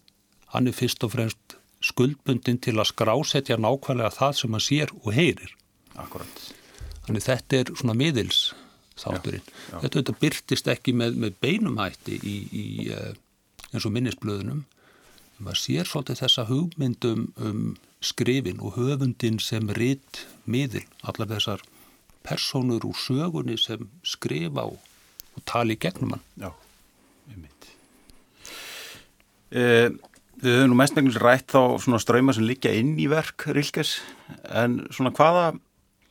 hann er fyrst og fremst skuldbundin til að skrásetja nákvæmlega það sem hann sér og heyrir Akkurat. þannig þetta er svona miðils þátturinn. Já, já. Þetta, þetta byrtist ekki með, með beinumhætti í, í uh, eins og minnisblöðunum maður sér svolítið þessa hugmyndum um skrifin og höfundin sem ritt miðil, allar þessar personur úr sögunni sem skrifa og, og tali gegnum hann. Já, einmitt. Eh, við höfum nú mestmenglis rætt þá svona ströyma sem liggja inn í verk Rilkes, en svona hvaða,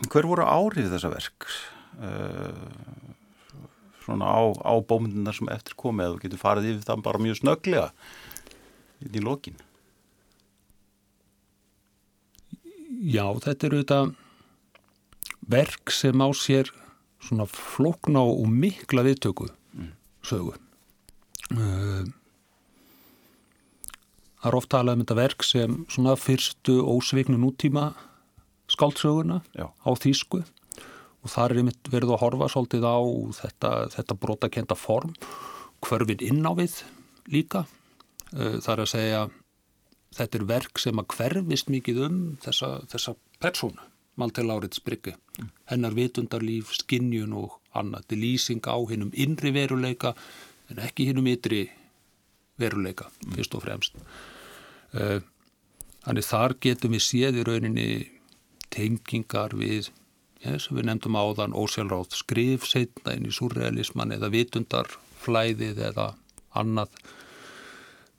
hver voru áhrif þessa verk? Eh, svona á, á bómyndunar sem eftir komið, eða getur farið yfir það bara mjög snöglega inn í lokin. Já, þetta eru þetta verk sem á sér svona flókna og mikla viðtöku sögu. Uh, Það er oft talað um þetta verk sem svona fyrstu ósviknu nútíma skáldsöguna Já. á þýsku og þar er einmitt verið að horfa svolítið á þetta, þetta brotakenda form, hverfin inn á við líka. Uh, Það er að segja þetta er verk sem að hverfist mikið um þessa, þessa persónu Malti Láriðs Brygge. Hennar vitundarlíf, skinnjun og annað, er lýsing á hinnum innri veruleika en ekki hinnum ytri veruleika, fyrst og fremst. Uh, þannig þar getum við séð í rauninni tengingar við ja, sem við nefndum áðan ósjálfráð skrif setna inn í surrealisman eða vitundarflæðið eða annað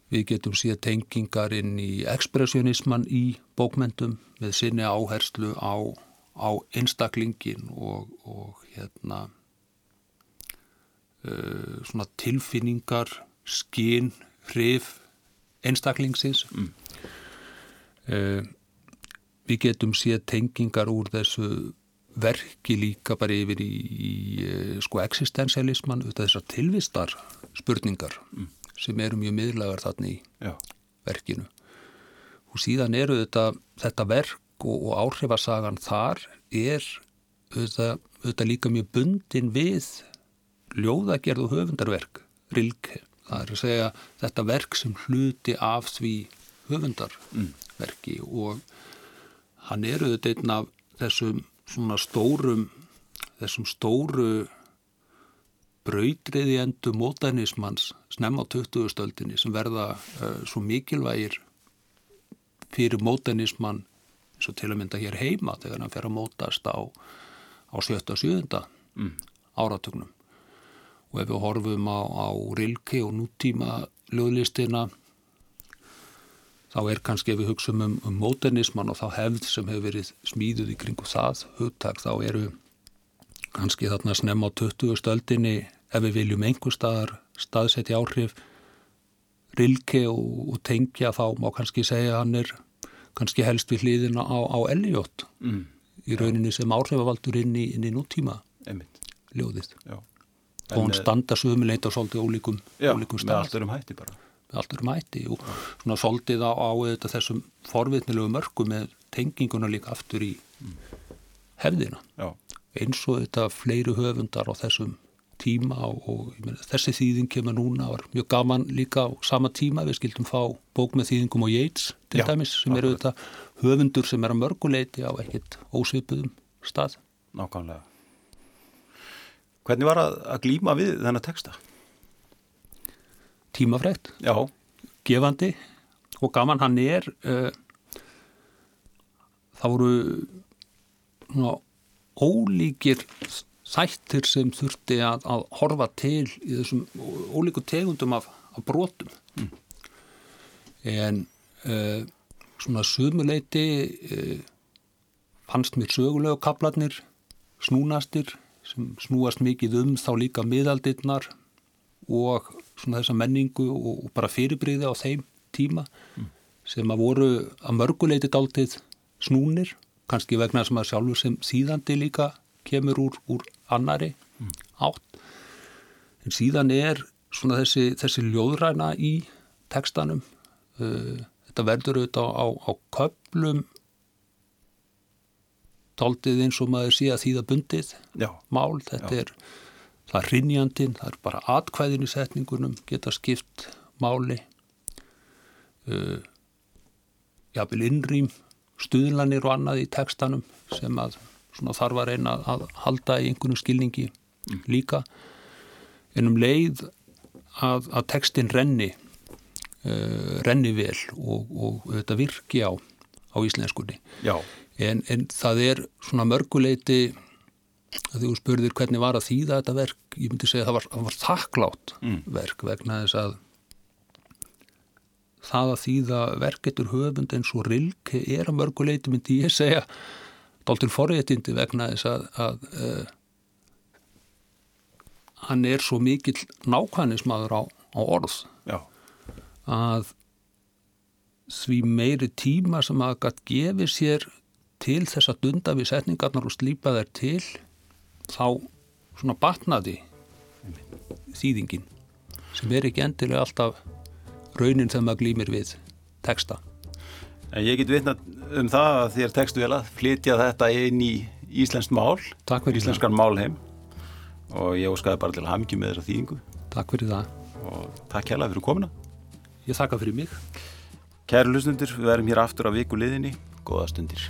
Við getum síðan tengingar inn í ekspressionisman í bókmyndum með sinni áherslu á, á einstaklingin og, og hérna uh, tilfinningar, skinn, hrif einstaklingsins. Mm. Uh, við getum síðan tengingar úr þessu verki líka bara yfir í, í sko existensialisman, þessar tilvistar spurningar. Mm sem eru mjög miðlagar þarna í Já. verkinu. Og síðan eru þetta, þetta verk og, og áhrifasagan þar er auðvitað, auðvitað líka mjög bundin við ljóðagerð og höfundarverk, rilke. Það er að segja þetta verk sem hluti af því höfundarverki mm. og hann eru auðvitað einn af þessum svona stórum, þessum stóru brautriði endur mótanismans snemma á 20. stöldinni sem verða uh, svo mikilvægir fyrir mótanisman eins og til að mynda hér heima þegar hann fer að mótast á, á 77. Mm. áratugnum og ef við horfum á, á Rilke og nútíma löglistina þá er kannski ef við hugsaum um, um mótanisman og þá hefð sem hefur verið smíðuð í kringu það hugtak þá eru kannski þarna snemma á 20. stöldinni ef við viljum einhver staðar staðsetja áhrif rilke og, og tengja þá má kannski segja hann er kannski helst við hliðina á, á Elliot mm. í rauninni sem áhrifavaldur inn í, inn í nútíma Einmitt. ljóðið Já. og hann standa sömuleit á svolítið ólíkum, Já, ólíkum með allt erum hætti bara með allt erum hætti og svona svolítið á, á þetta, þessum forvitnilegu mörgu með tenginguna líka aftur í hefðina Já. eins og þetta fleiri höfundar á þessum tíma og, og meni, þessi þýðing kemur núna og er mjög gaman líka á sama tíma. Við skildum fá bók með þýðingum og Yates til Já, dæmis sem eru þetta höfundur sem er að mörguleiti á ekkert ósvipuðum stað. Nákvæmlega. Hvernig var að, að glýma við þennan texta? Tímafrætt, Já, gefandi og gaman hann er uh, það voru svona, ólíkir þættir sem þurfti að, að horfa til í þessum ólíku tegundum af, af brotum mm. en uh, svona sumuleiti uh, fannst mér sögulegu kaplarnir snúnastir sem snúast mikið um þá líka miðaldirnar og svona þessa menningu og, og bara fyrirbriði á þeim tíma mm. sem að voru að mörguleiti dáltið snúnir, kannski vegna sem að sjálfur sem síðandi líka kemur úr, úr annari mm. átt. En síðan er svona þessi, þessi ljóðræna í tekstanum. Uh, þetta verður auðvitað á, á, á köplum taldið eins og maður sé að þýða bundið já, mál. Þetta Já. er það er rinjandin, það er bara atkvæðin í setningunum, geta skipt máli uh, jafnvel innrým stuðlanir og annað í tekstanum sem að þarf að reyna að halda í einhvern skilningi mm. líka en um leið að, að tekstin renni uh, renni vel og, og þetta virki á á íslenskunni en, en það er svona mörguleiti að þú spurðir hvernig var að þýða þetta verk ég myndi segja að það var, það var þakklátt mm. verk vegna þess að það að þýða verketur höfund eins og rilk er að mörguleiti myndi ég segja dáltur forréttindi vegna þess að, að uh, hann er svo mikill nákvæmnismadur á, á orð Já. að því meiri tíma sem að gætt gefi sér til þess að dunda við setningarnar og slýpa þær til þá svona batnaði þýðingin sem er ekki endilega alltaf raunin þegar maður glýmir við texta. En ég get vitna um það að þér textu vel að flytja þetta inn í Íslenskt mál, Íslenskan málheim og ég óskaði bara til að hafa mikið með þessa þýðingu. Takk fyrir það. Og takk hella fyrir komina. Ég þakka fyrir mig. Kæru lustundur, við verum hér aftur á viku liðinni. Góða stundir.